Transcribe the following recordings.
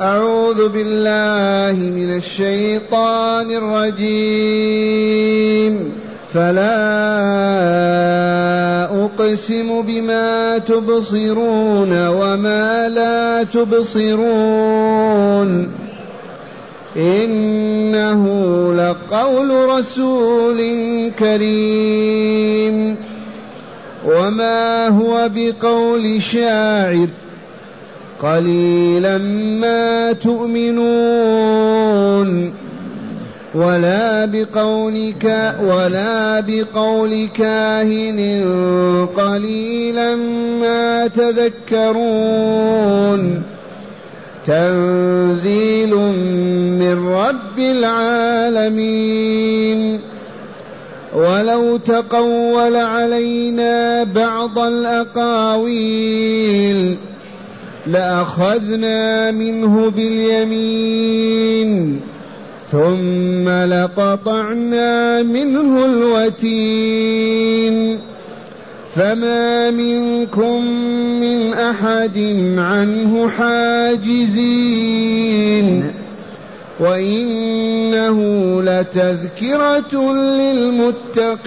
أعوذ بالله من الشيطان الرجيم. فلا أقسم بما تبصرون وما لا تبصرون. إنه لقول رسول كريم. وما هو بقول شاعر. قليلا ما تؤمنون ولا بقولك ولا بقول كاهن قليلا ما تذكرون تنزيل من رب العالمين ولو تقول علينا بعض الأقاويل لأخذنا منه باليمين ثم لقطعنا منه الوتين. فما منكم من أحد عنه حاجزين. وإنه لتذكرة للمتقين.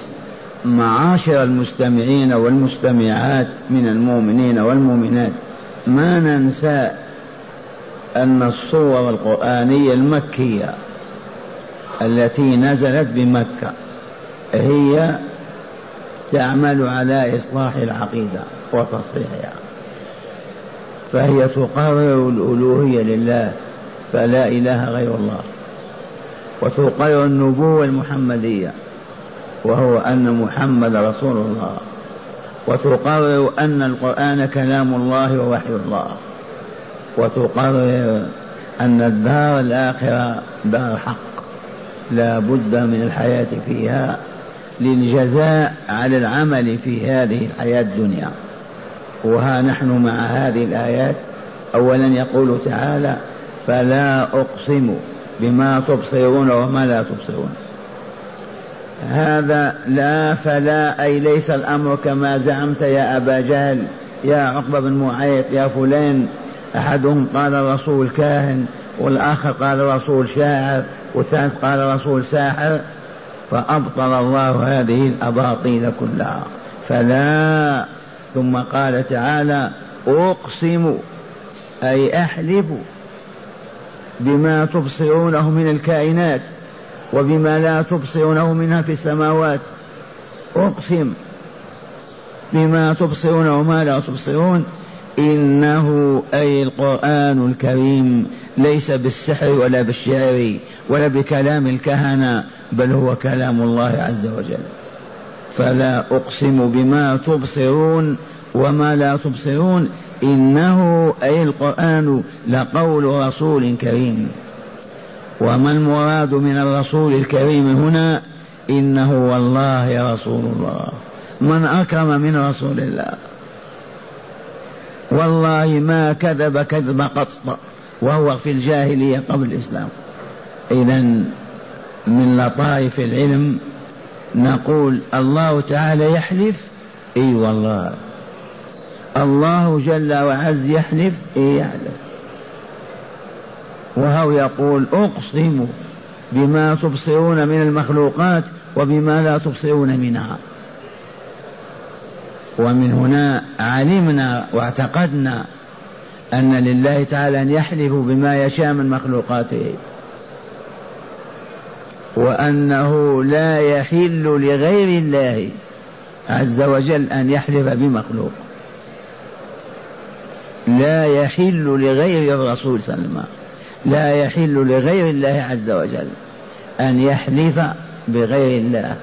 معاشر المستمعين والمستمعات من المؤمنين والمؤمنات. ما ننسى أن الصور القرآنية المكية التي نزلت بمكة هي تعمل على إصلاح العقيدة وتصحيحها فهي تقرر الألوهية لله فلا إله غير الله وتقرر النبوة المحمدية. وهو أن محمد رسول الله. وتقرر أن القرآن كلام الله ووحي الله. وتقرر أن الدار الآخرة دار حق لا بد من الحياة فيها للجزاء على العمل في هذه الحياة الدنيا. وها نحن مع هذه الآيات. أولا يقول تعالى فلا أقسم بما تبصرون وما لا تبصرون. هذا لا فلا أي ليس الأمر كما زعمت يا أبا جهل يا عقبة بن معيط يا فلان. أحدهم قال رسول كاهن والآخر قال رسول شاعر والثالث قال رسول ساحر. فأبطل الله هذه الأباطيل كلها. فلا ثم قال تعالى أقسم أي أحلف بما تبصرونه من الكائنات. وبما لا تبصرونه منها في السماوات. أقسم بما تبصرون وما لا تبصرون. إنه أي القرآن الكريم ليس بالسحر ولا بالشعر ولا بكلام الكهنة بل هو كلام الله عز وجل. فلا أقسم بما تبصرون وما لا تبصرون. إنه أي القرآن لقول رسول كريم. وما المراد من الرسول الكريم هنا؟ إنه والله رسول الله. من أكرم من رسول الله. والله ما كذب كذب قط. وهو في الجاهلية قبل الإسلام. إذا من لطائف العلم نقول الله تعالى يحلف. إي والله. الله جل وعز يحلف إي يحلف. وهو يقول أقسم بما تبصرون من المخلوقات وبما لا تبصرون منها. ومن هنا علمنا واعتقدنا أن لله تعالى أن يحلف بما يشاء من مخلوقاته. وأنه لا يحل لغير الله عز وجل أن يحلف بمخلوق. لا يحل لغير الرسول صلى الله عليه وسلم. لا يحل لغير الله عز وجل أن يحلف بغير الله.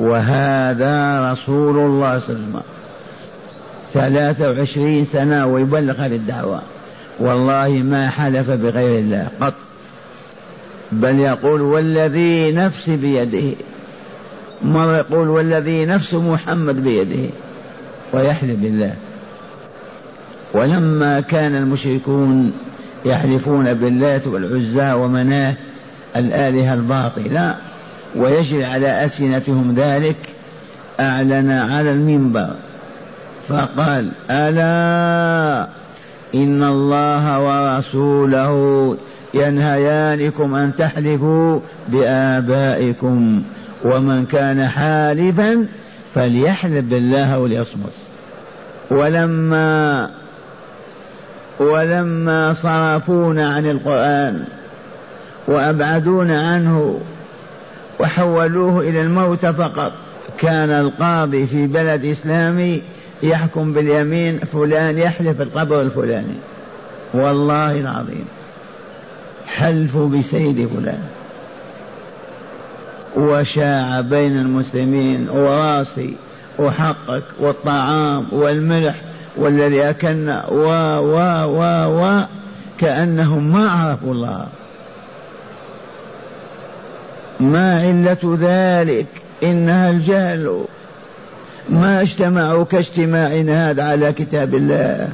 وهذا رسول الله صلى الله عليه وسلم. ثلاثة وعشرين سنة ويبلغ هذه الدعوة. والله ما حلف بغير الله قط. بل يقول والذي نفسي بيده. مرة يقول والذي نفس محمد بيده. ويحلف بالله. ولما كان المشركون يحلفون باللات والعزى ومناه الآلهة الباطلة ويجري على ألسنتهم ذلك أعلن على المنبر. فقال ألا إن الله ورسوله ينهيانكم أن تحلفوا بآبائكم ومن كان حالفا فليحلف بالله وليصمت. ولما ولما صرفونا عن القرآن وأبعدونا عنه وحولوه إلى الموت فقط كان القاضي في بلد إسلامي يحكم باليمين فلان يحلف القبر الفلاني. والله العظيم حلفوا بسيد فلان. وشاع بين المسلمين وراسي وحقك والطعام والملح والذي أكلنا و و و و كأنهم ما عرفوا الله. ما علة ذلك؟ إنها الجهل. ما اجتمعوا كاجتماعنا هذا على كتاب الله.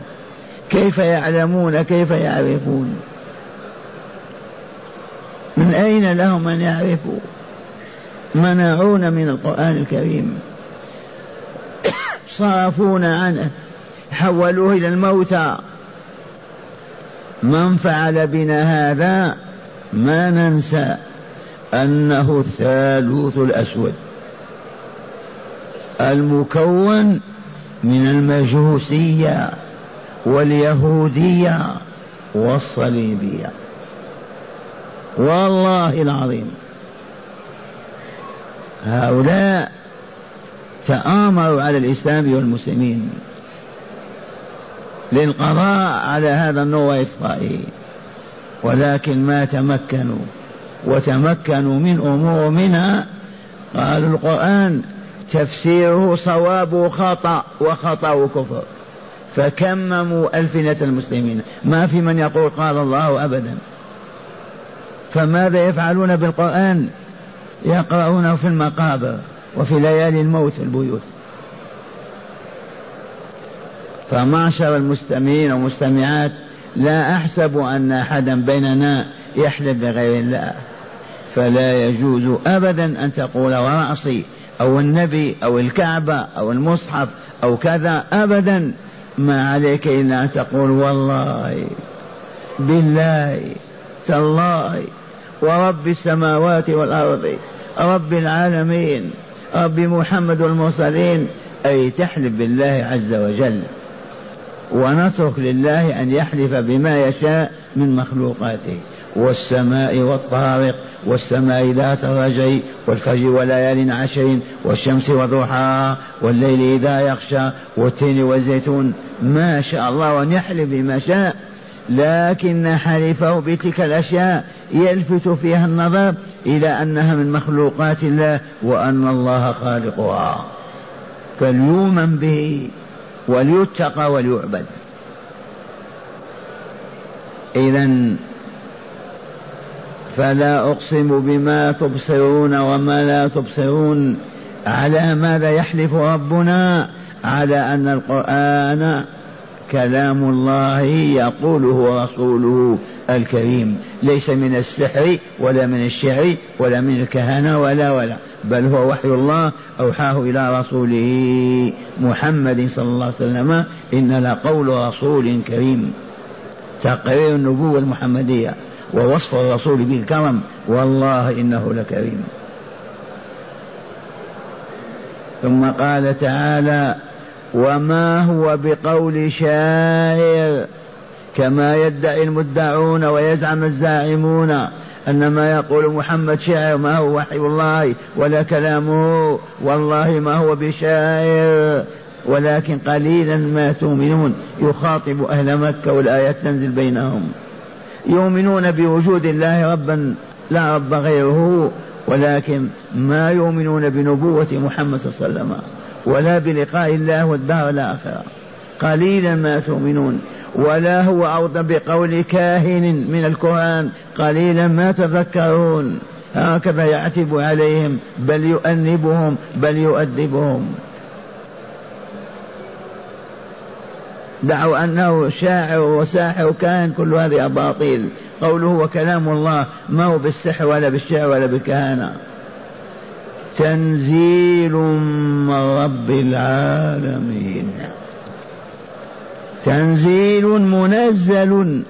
كيف يعلمون؟ كيف يعرفون؟ من أين لهم أن يعرفوا؟ منعونا من القرآن الكريم. صرفونا عنه. حولوه إلى الموتى. من فعل بنا هذا ما ننسى أنه الثالوث الأسود. المكون من المجوسية واليهودية والصليبية. والله العظيم. هؤلاء تآمروا على الإسلام والمسلمين. للقضاء على هذا النور وإطفائه ولكن ما تمكنوا وتمكنوا من أمور منها قالوا القرآن تفسيره صواب خطأ وخطأ كفر. فكمموا ألفنة المسلمين. ما في من يقول قال الله أبدا. فماذا يفعلون بالقرآن؟ يقرؤونه في المقابر وفي ليالي الموت في البيوت. فمعشر المستمعين والمستمعات لا أحسب أن أحدا بيننا يحلف بغير الله. فلا يجوز أبدا أن تقول ورأسي أو النبي أو الكعبة أو المصحف أو كذا أبدا. ما عليك إلا أن تقول والله بالله تالله ورب السماوات والأرض رب العالمين رب محمد والمرسلين أي تحلف بالله عز وجل. ونترك لله أن يحلف بما يشاء من مخلوقاته. والسماء والطارق والسماء ذات الرجع والفجر وليال عشر والشمس وضحاها والليل إذا يغشى والتين والزيتون. ما شاء الله وأن يحلف بما شاء لكن حلفه بتلك الأشياء يلفت فيها النظر إلى أنها من مخلوقات الله وأن الله خالقها. فليؤمن به وليتقى وليعبد. إذا فلا أقسم بما تبصرون وما لا تبصرون على ماذا يحلف ربنا على أن القرآن كلام الله يقوله رسوله الكريم. ليس من السحر ولا من الشعر ولا من الكهنة ولا ولا بل هو وحي الله أوحاه إلى رسوله محمد صلى الله عليه وسلم إن لقول رسول كريم. تقرير النبوة المحمدية ووصف الرسول بالكرم والله إنه لكريم. ثم قال تعالى وما هو بقول شاعر كما يدعي المدعون ويزعم الزاعمون أن ما يقول محمد شاعر ما هو وحي الله ولا كلامه والله ما هو بشاعر ولكن قليلا ما تؤمنون يخاطب أهل مكة والآيات تنزل بينهم يؤمنون بوجود الله ربا لا رب غيره ولكن ما يؤمنون بنبوة محمد صلى الله عليه وسلم ولا بلقاء الله والدار الآخرة. قليلا ما تؤمنون. ولا هو أرضى بقول كاهن من الكهان قليلا ما تذكرون. هكذا يعتب عليهم. بل يؤنبهم. بل يؤدبهم. دعوا أنه شاعر وساحر كاهن كل هذه أباطيل. قوله وكلام الله. ما هو بالسحر ولا بالشعر ولا بالكهانة. تنزيل من رب العالمين. تنزيل منزل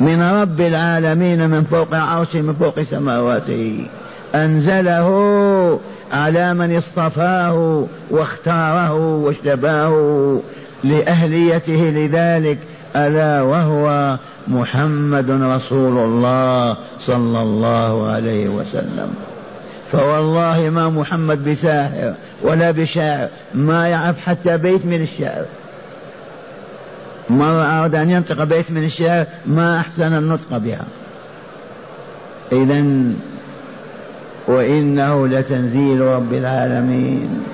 من رب العالمين من فوق عرشه من فوق سماواته أنزله على من اصطفاه واختاره واجتباه لأهليته لذلك ألا وهو محمد رسول الله صلى الله عليه وسلم. فوالله ما محمد بساحر ولا بشاعر ما يعرف حتى بيت من الشعر. مرة أراد أن ينطق بيت من الشعر ما أحسن النطق بها. إذا وإنه لتنزيل رب العالمين.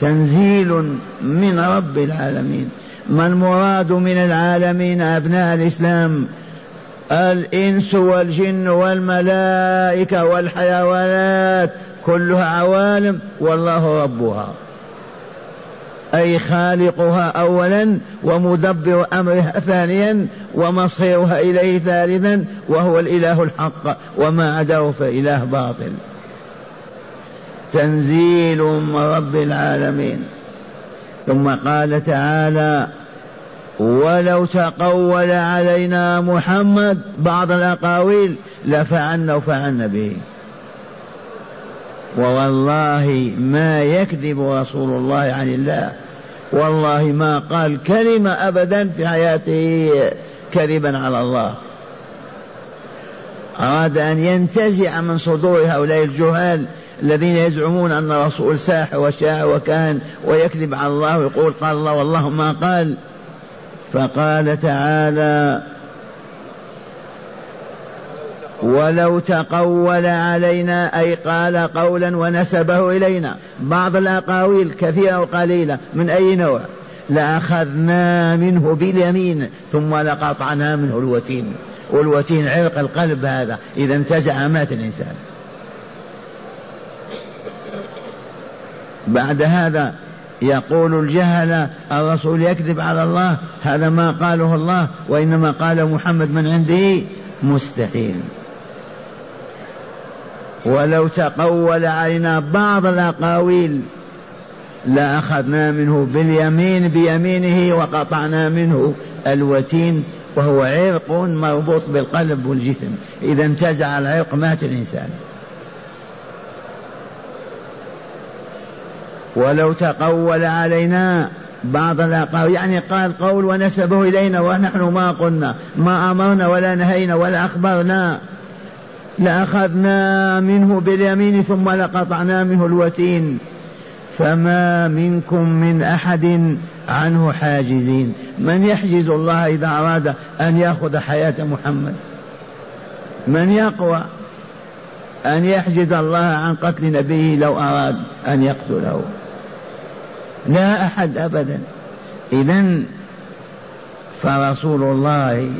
تنزيل من رب العالمين. ما المراد من العالمين أبناء الإسلام؟ الإنس والجن والملائكة والحيوانات كلها عوالم والله ربها. أي خالقها أولا ومدبر أمرها ثانيا ومصيرها إليه ثالثا وهو الإله الحق وما عداه فإله باطل. تنزيل من رب العالمين. ثم قال تعالى ولو تقول علينا محمد بعض الأقاويل لفعلنا وفعلنا به. ووالله ما يكذب رسول الله عن الله. والله ما قال كلمة أبدا في حياته كذبا على الله. أراد أن ينتزع من صدور هؤلاء الجهال الذين يزعمون أن الرسول ساحر وشاعر وكان ويكذب على الله ويقول قال الله والله ما قال. فقال تعالى ولو تقول علينا أي قال قولا ونسبه إلينا. بعض الأقاويل كثيرة وقليلة من أي نوع؟ لأخذنا منه باليمين ثم لقطعنا منه الوتين. والوتين عرق القلب هذا إذا انتزع مات الإنسان. بعد هذا يقول الجهل الرسول يكذب على الله هذا ما قاله الله وإنما قال محمد من عنده مستحيل. ولو تقول علينا بعض الأقاويل لأخذنا منه باليمين بيمينه وقطعنا منه الوتين وهو عرق مربوط بالقلب والجسم. إذا انتزع العرق مات الإنسان. ولو تقول علينا بعض الأقاويل يعني قال قول ونسبه إلينا ونحن ما قلنا ما أمرنا ولا نهينا ولا أخبرنا لأخذنا منه باليمين ثم لقطعنا منه الوتين. فما منكم من أحد عنه حاجزين. من يحجز الله إذا أراد أن يأخذ حياة محمد؟ من يقوى أن يحجز الله عن قتل نبيه لو أراد أن يقتله؟ لا أحد أبدا. إذا فرسول الله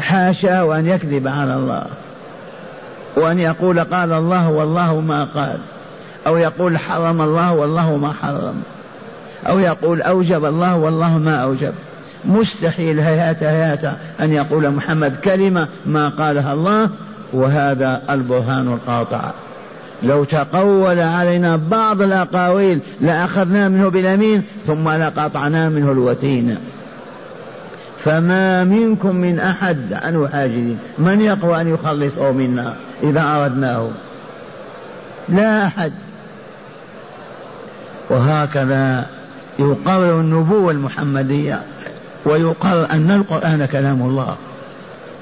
حاشا أن يكذب على الله وأن يقول قال الله والله ما قال أو يقول حرم الله والله ما حرم أو يقول أوجب الله والله ما أوجب. مستحيل هيات هيات أن يقول محمد كلمة ما قالها الله وهذا البرهان القاطع. لو تقول علينا بعض الأقاويل لأخذنا منه باليمين ثم لقطعنا منه الوتين. فما منكم من أحد عنه حاجزين. من يقوى أن يخلصه منا إذا أردناه؟ لا أحد. وهكذا يقرر النبوة المحمدية ويقرر أن القرآن كلام الله.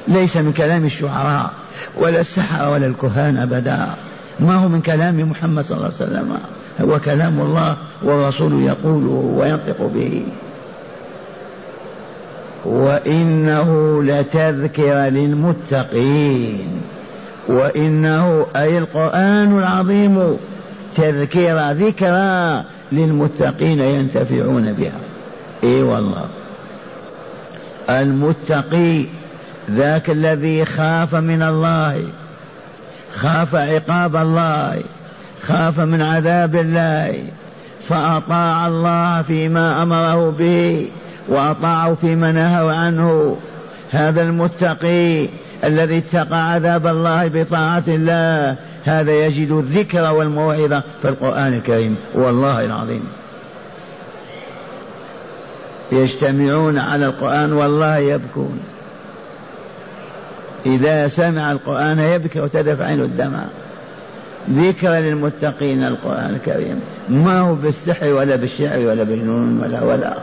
ليس من كلام الشعراء ولا السحرة ولا الكهان أبدا. ما هو من كلام محمد صلى الله عليه وسلم. هو كلام الله والرسول يقوله وينطق به. وإنه لتذكرة للمتقين. وإنه أي القرآن العظيم تذكرة ذكرى للمتقين ينتفعون بها. إي والله. المتقي ذاك الذي خاف من الله. خاف عقاب الله خاف من عذاب الله. فأطاع الله فيما أمره به وأطاعه فيما نهوا عنه. هذا المتقي الذي اتقى عذاب الله بطاعة الله هذا يجد الذكر والموعظة في القرآن الكريم. والله العظيم. يجتمعون على القرآن والله يبكون. إذا سمع القرآن يبكي وتدفع عينه الدمع ذكر للمتقين القرآن الكريم. ما هو بالسحر ولا بالشعر ولا بالجنون ولا ولا.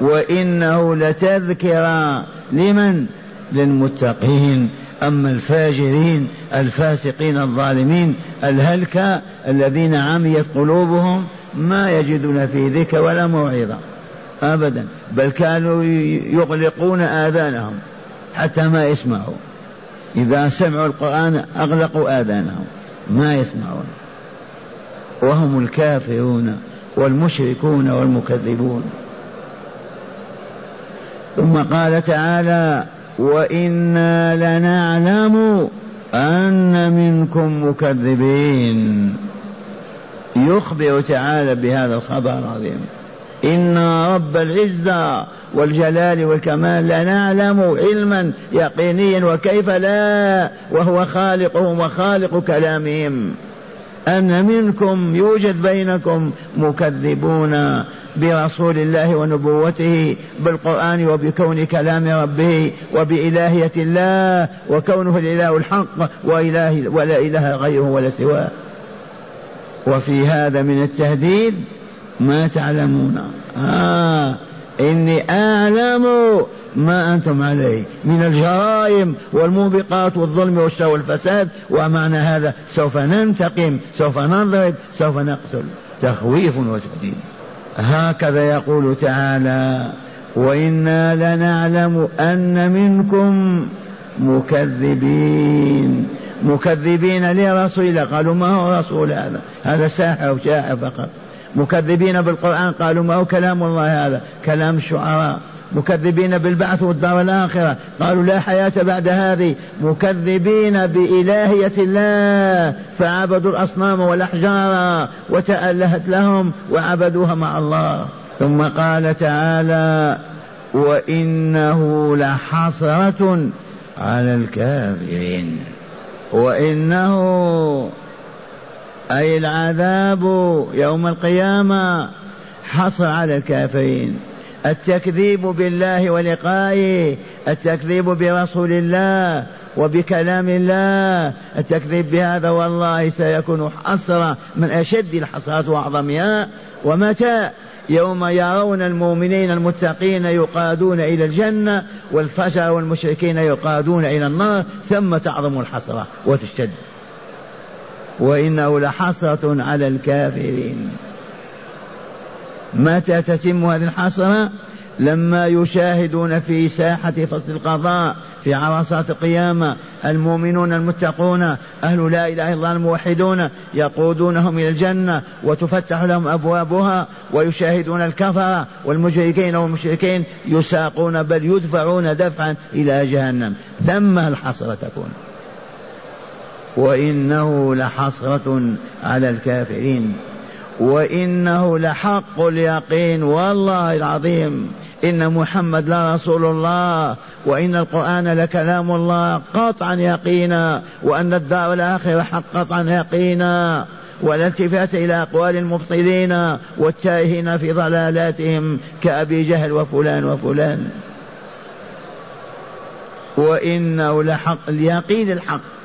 وإنه لتذكرة. لمن؟ للمتقين. أما الفاجرين الفاسقين الظالمين الهلكة الذين عميت قلوبهم ما يجدون في ذكر ولا موعظة. أبدا. بل كانوا يغلقون آذانهم. حتى ما يسمعوا. إذا سمعوا القرآن أغلقوا آذانهم. ما يسمعون. وهم الكافرون والمشركون والمكذبون. ثم قال تعالى وإنا لنعلم أن منكم مكذبين. يخبر تعالى بهذا الخبر العظيم. إن رب العزة والجلال والكمال لنعلم علما يقينيا وكيف لا وهو خالقهم وخالق كلامهم. أن منكم يوجد بينكم مكذبون برسول الله ونبوته بالقرآن وبكون كلام ربه وبإلهية الله وكونه الإله الحق وإله ولا إله غيره ولا سواه. وفي هذا من التهديد ما تعلمون. آه. إني أعلم ما أنتم عليه من الجرائم والموبقات والظلم والشر والفساد ومعنى هذا سوف ننتقم سوف نضرب سوف نقتل. تخويف وتهديد هكذا يقول تعالى وإنا لنعلم أن منكم مكذبين. مكذبين لرسول قالوا ما هو رسول هذا؟ هذا ساحر وشاعر فقط. مكذبين بالقرآن قالوا ما هو كلام الله هذا كلام الشعراء مكذبين بالبعث والدار الآخرة قالوا لا حياة بعد هذه. مكذبين بإلهية الله فعبدوا الأصنام والأحجار وتألهت لهم وعبدوها مع الله. ثم قال تعالى وإنه لحسرة على الكافرين. وإنه أي العذاب يوم القيامة حصر على الكافرين. التكذيب بالله ولقائه التكذيب برسول الله وبكلام الله التكذيب بهذا والله سيكون حسرة من أشد الحسرات وأعظمها ومتى يوم يرون المؤمنين المتقين يقادون إلى الجنة والفجر والمشركين يقادون إلى النار ثم تعظم الحسرة وتشتد. وإنه لحسرة على الكافرين. متى تتم هذه الحسرة؟ لما يشاهدون في ساحة فصل القضاء في عرصات القيامة المؤمنون المتقون أهل لا إله إلا الله الموحدون يقودونهم إلى الجنة وتفتح لهم أبوابها ويشاهدون الكفرة والمشركين والمشركين يساقون بل يدفعون دفعا إلى جهنم. ثم الحسرة تكون. وإنه لحسرة على الكافرين. وإنه لحق اليقين والله العظيم. إن محمد لرسول الله وإن القرآن لكلام الله قطعا يقينا وأن الدار الآخرة حق قطعا يقينا ولا التفات إلى أقوال المبطلين والتائهين في ضلالاتهم كأبي جهل وفلان وفلان. وإنه لحق اليقين الحق.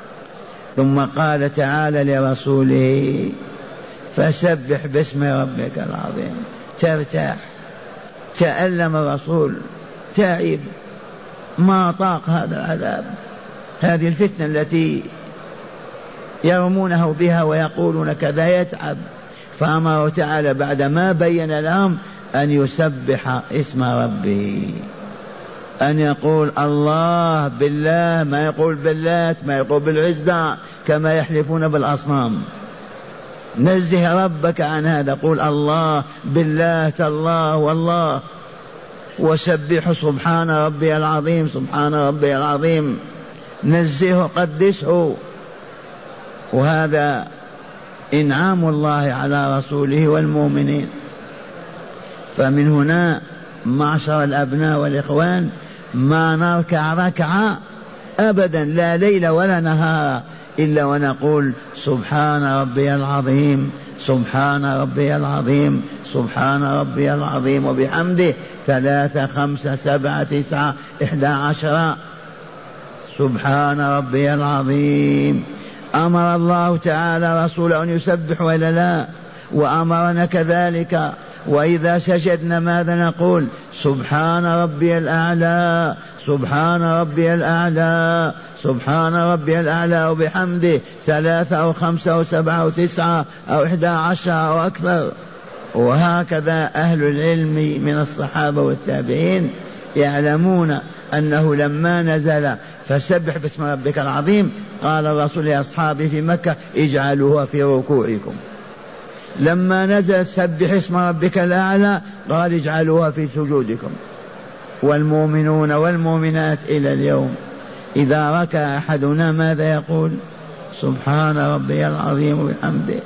ثم قال تعالى لرسوله فسبح باسم ربك العظيم. ترتاح. تألم الرسول. تعب. ما طاق هذا العذاب. هذه الفتنة التي يرمونه بها ويقولون كذا يتعب. فأمره تعالى بعدما بين لهم أن يسبح اسم ربه. أن يقول الله بالله ما يقول باللات ما يقول بالعزة كما يحلفون بالأصنام. نزه ربك عن هذا قول الله بالله تالله والله. وسبحوا سبحان ربي العظيم سبحان ربي العظيم. نزهه قدسه. وهذا إنعام الله على رسوله والمؤمنين. فمن هنا معشر الأبناء والإخوان ما نركع ركعة ابدا لا ليل ولا نهار إلا ونقول سبحان ربي العظيم سبحان ربي العظيم سبحان ربي العظيم وبحمده ثلاثة خمسة سبعة تسعة إحدى عشر. سبحان ربي العظيم. أمر الله تعالى رسوله أن يسبح ولا لا وأمرنا كذلك وإذا سجدنا ماذا نقول؟ سبحان ربي الأعلى سبحان ربي الأعلى سبحان ربي الأعلى وبحمده ثلاثة أو خمسة أو سبعة أو تسعة أو إحدى عشر أو أكثر. وهكذا أهل العلم من الصحابة والتابعين يعلمون أنه لما نزل فسبح باسم ربك العظيم قال الرسول لأصحابه في مكة اجعلوها في ركوعكم. لما نزل سبح اسم ربك الأعلى قال اجعلوها في سجودكم. والمؤمنون والمؤمنات إلى اليوم. إذا ركع أحدنا ماذا يقول؟ سبحان ربي العظيم وبحمده.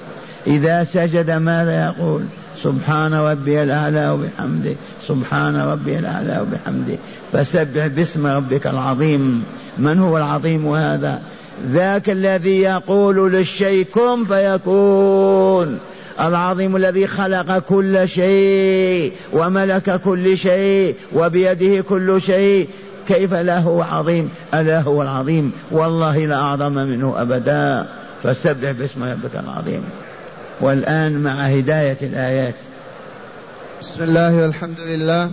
إذا سجد ماذا يقول؟ سبحان ربي الأعلى وبحمده. سبحان ربي الأعلى وبحمده. فسبح باسم ربك العظيم. من هو العظيم هذا؟ ذاك الذي يقول للشيء كن فيكون. العظيم الذي خلق كل شيء وملك كل شيء وبيده كل شيء. كيف لا هو عظيم؟ ألا هو العظيم؟ والله لا أعظم منه أبدا. فسبح باسم ربك العظيم. والآن مع هداية الآيات. بسم الله والحمد لله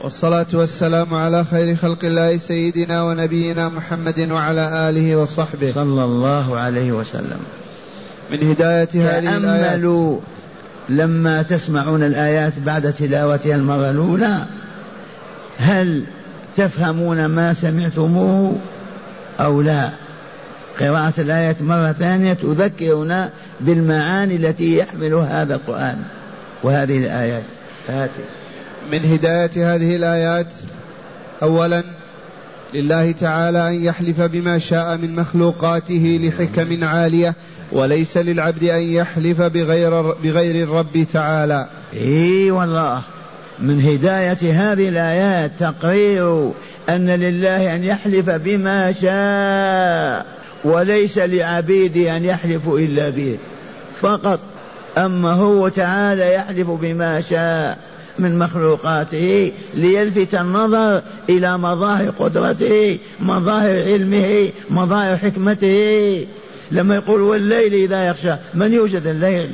والصلاة والسلام على خير خلق الله سيدنا ونبينا محمد وعلى آله وصحبه. صلى الله عليه وسلم. من هداية هذه الآيات. تأملوا لما تسمعون الآيات بعد تلاوتها المرة الأولى هل تفهمون ما سمعتموه أو لا؟ قراءة الآية مرة ثانية تذكرنا بالمعاني التي يحملها هذا القرآن وهذه الآيات. هاتي من هداية هذه الآيات أولا لله تعالى أن يحلف بما شاء من مخلوقاته لحكم عالية وليس للعبد أن يحلف بغير بغير الرب تعالى. إي والله. من هداية هذه الآيات تقرير أن لله أن يحلف بما شاء وليس لعبيده أن يحلفوا إلا به. فقط. أما هو تعالى يحلف بما شاء. من مخلوقاته ليلفت النظر إلى مظاهر قدرته مظاهر علمه مظاهر حكمته. لما يقول والليل إذا يخشى من يوجد الليل؟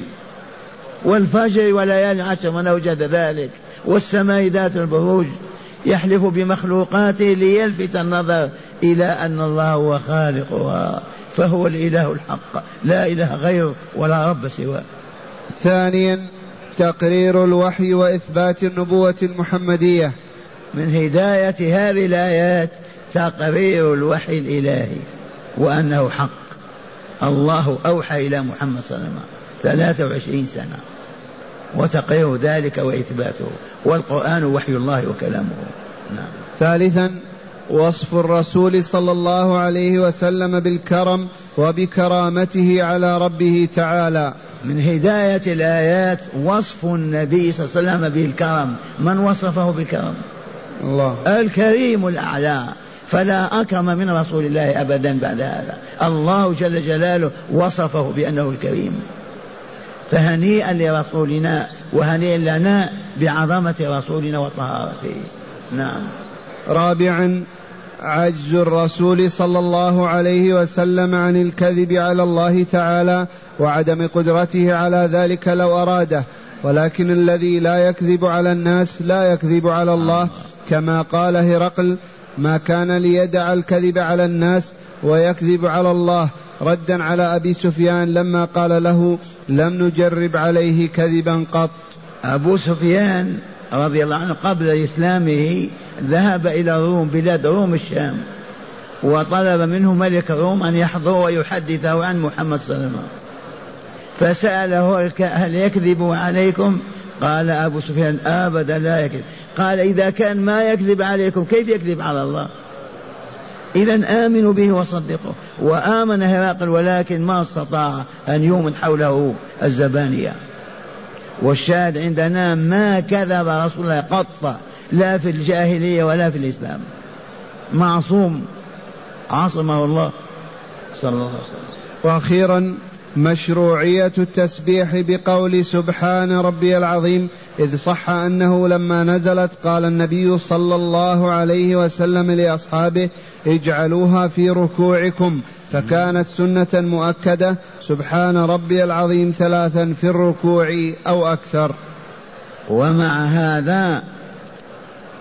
والفجر وليالي عشر من أوجد ذلك؟ والسماء ذات البروج. يحلف بمخلوقاته ليلفت النظر إلى أن الله هو خالقها فهو الإله الحق. لا إله غيره ولا رب سواه. ثانيا تقرير الوحي وإثبات النبوة المحمدية. من هداية هذه الآيات تقرير الوحي الإلهي وأنه حق. الله أوحى إلى محمد صلى الله عليه وسلم 23 سنة وتقرير ذلك وإثباته. والقرآن وحي الله وكلامه. نعم. ثالثا وصف الرسول صلى الله عليه وسلم بالكرم وبكرامته على ربه تعالى. من هداية الآيات وصف النبي صلى الله عليه وسلم بالكرم. من وصفه بالكرم؟ الله. الكريم الأعلى. فلا أكرم من رسول الله أبدا بعد هذا. الله جل جلاله وصفه بأنه الكريم. فهنيئا لرسولنا وهنيئا لنا بعظمة رسولنا وطهارته. نعم. رابعا عجز الرسول صلى الله عليه وسلم عن الكذب على الله تعالى وعدم قدرته على ذلك لو أراده. ولكن الذي لا يكذب على الناس لا يكذب على الله. كما قال هرقل ما كان ليدع الكذب على الناس ويكذب على الله. ردا على أبي سفيان لما قال له لم نجرب عليه كذبا قط. أبو سفيان رضي الله عنه قبل إسلامه ذهب إلى الروم بلاد روم الشام وطلب منه ملك الروم أن يحضر ويحدثه عن محمد صلى الله عليه وسلم. فسأله هل يكذب عليكم؟ قال أبو سفيان أبدا لا يكذب. قال إذا كان ما يكذب عليكم كيف يكذب على الله؟ إذا آمنوا به وصدقوا وآمن هرقل ولكن ما استطاع أن يؤمن حوله الزبانية. والشاهد عندنا ما كذب رسول الله قط لا في الجاهلية ولا في الإسلام. معصوم. عصمه الله صلى الله عليه وسلم. وأخيرا مشروعية التسبيح بقول سبحان ربي العظيم إذ صح أنه لما نزلت قال النبي صلى الله عليه وسلم لأصحابه اجعلوها في ركوعكم. فكانت سنة مؤكدة سبحان ربي العظيم ثلاثا في الركوع أو أكثر. ومع هذا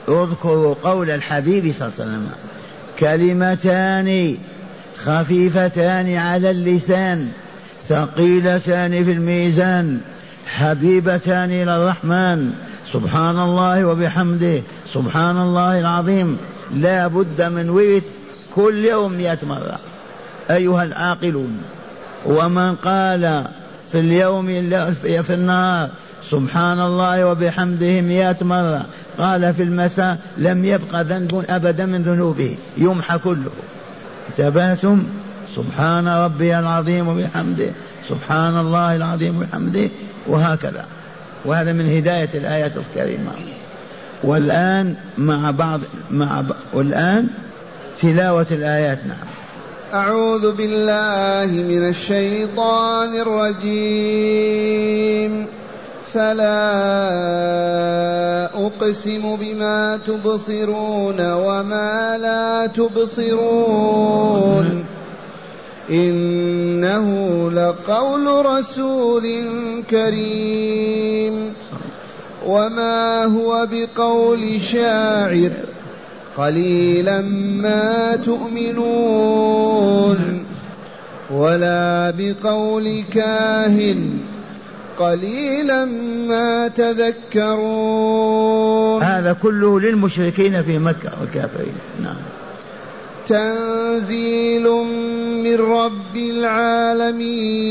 اذكروا قول الحبيب صلى الله عليه وسلم كلمتان خفيفتان على اللسان ثقيلتان في الميزان حبيبتان إلى الرحمن سبحان الله وبحمده سبحان الله العظيم لا بد من ورث كل يوم مئة مرة. أيها العاقلون ومن قال في اليوم في النهار سبحان الله وبحمده مئة مرة قال في المساء لم يبق ذنب أبدا من ذنوبه يمحى كله. انتبهتم؟ سبحان ربي العظيم وبحمده سبحان الله العظيم وبحمده وهكذا. وهذا من هداية الآية الكريمة. والآن مع بعض مع ب... والآن تلاوة الآيات نعم. أعوذ بالله من الشيطان الرجيم. فلا أقسم بما تبصرون وما لا تبصرون. إنه لقول رسول كريم. وما هو بقول شاعر. قليلا ما تؤمنون ولا بقول كاهن قليلا ما تذكرون هذا كله للمشركين في مكة والكافرين. نعم. تنزيل من رب العالمين.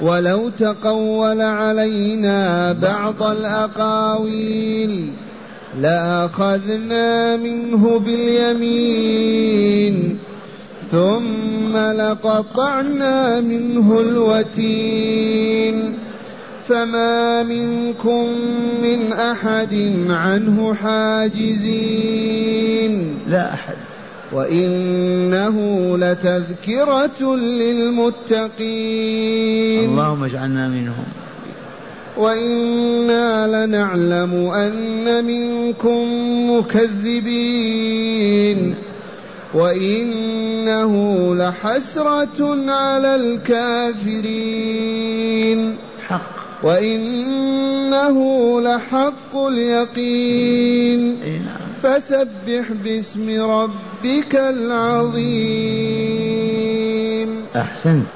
ولو تقول علينا بعض الأقاويل لأخذنا منه باليمين ثم لقطعنا منه الوتين. فما منكم من أحد عنه حاجزين. لا أحد. وإنه لتذكرة للمتقين. اللهم اجعلنا منهم. وإنا لنعلم أن منكم مكذبين وإنه لحسرة على الكافرين حق وإنه لحق اليقين نعم. فسبح باسم ربك العظيم أحسنت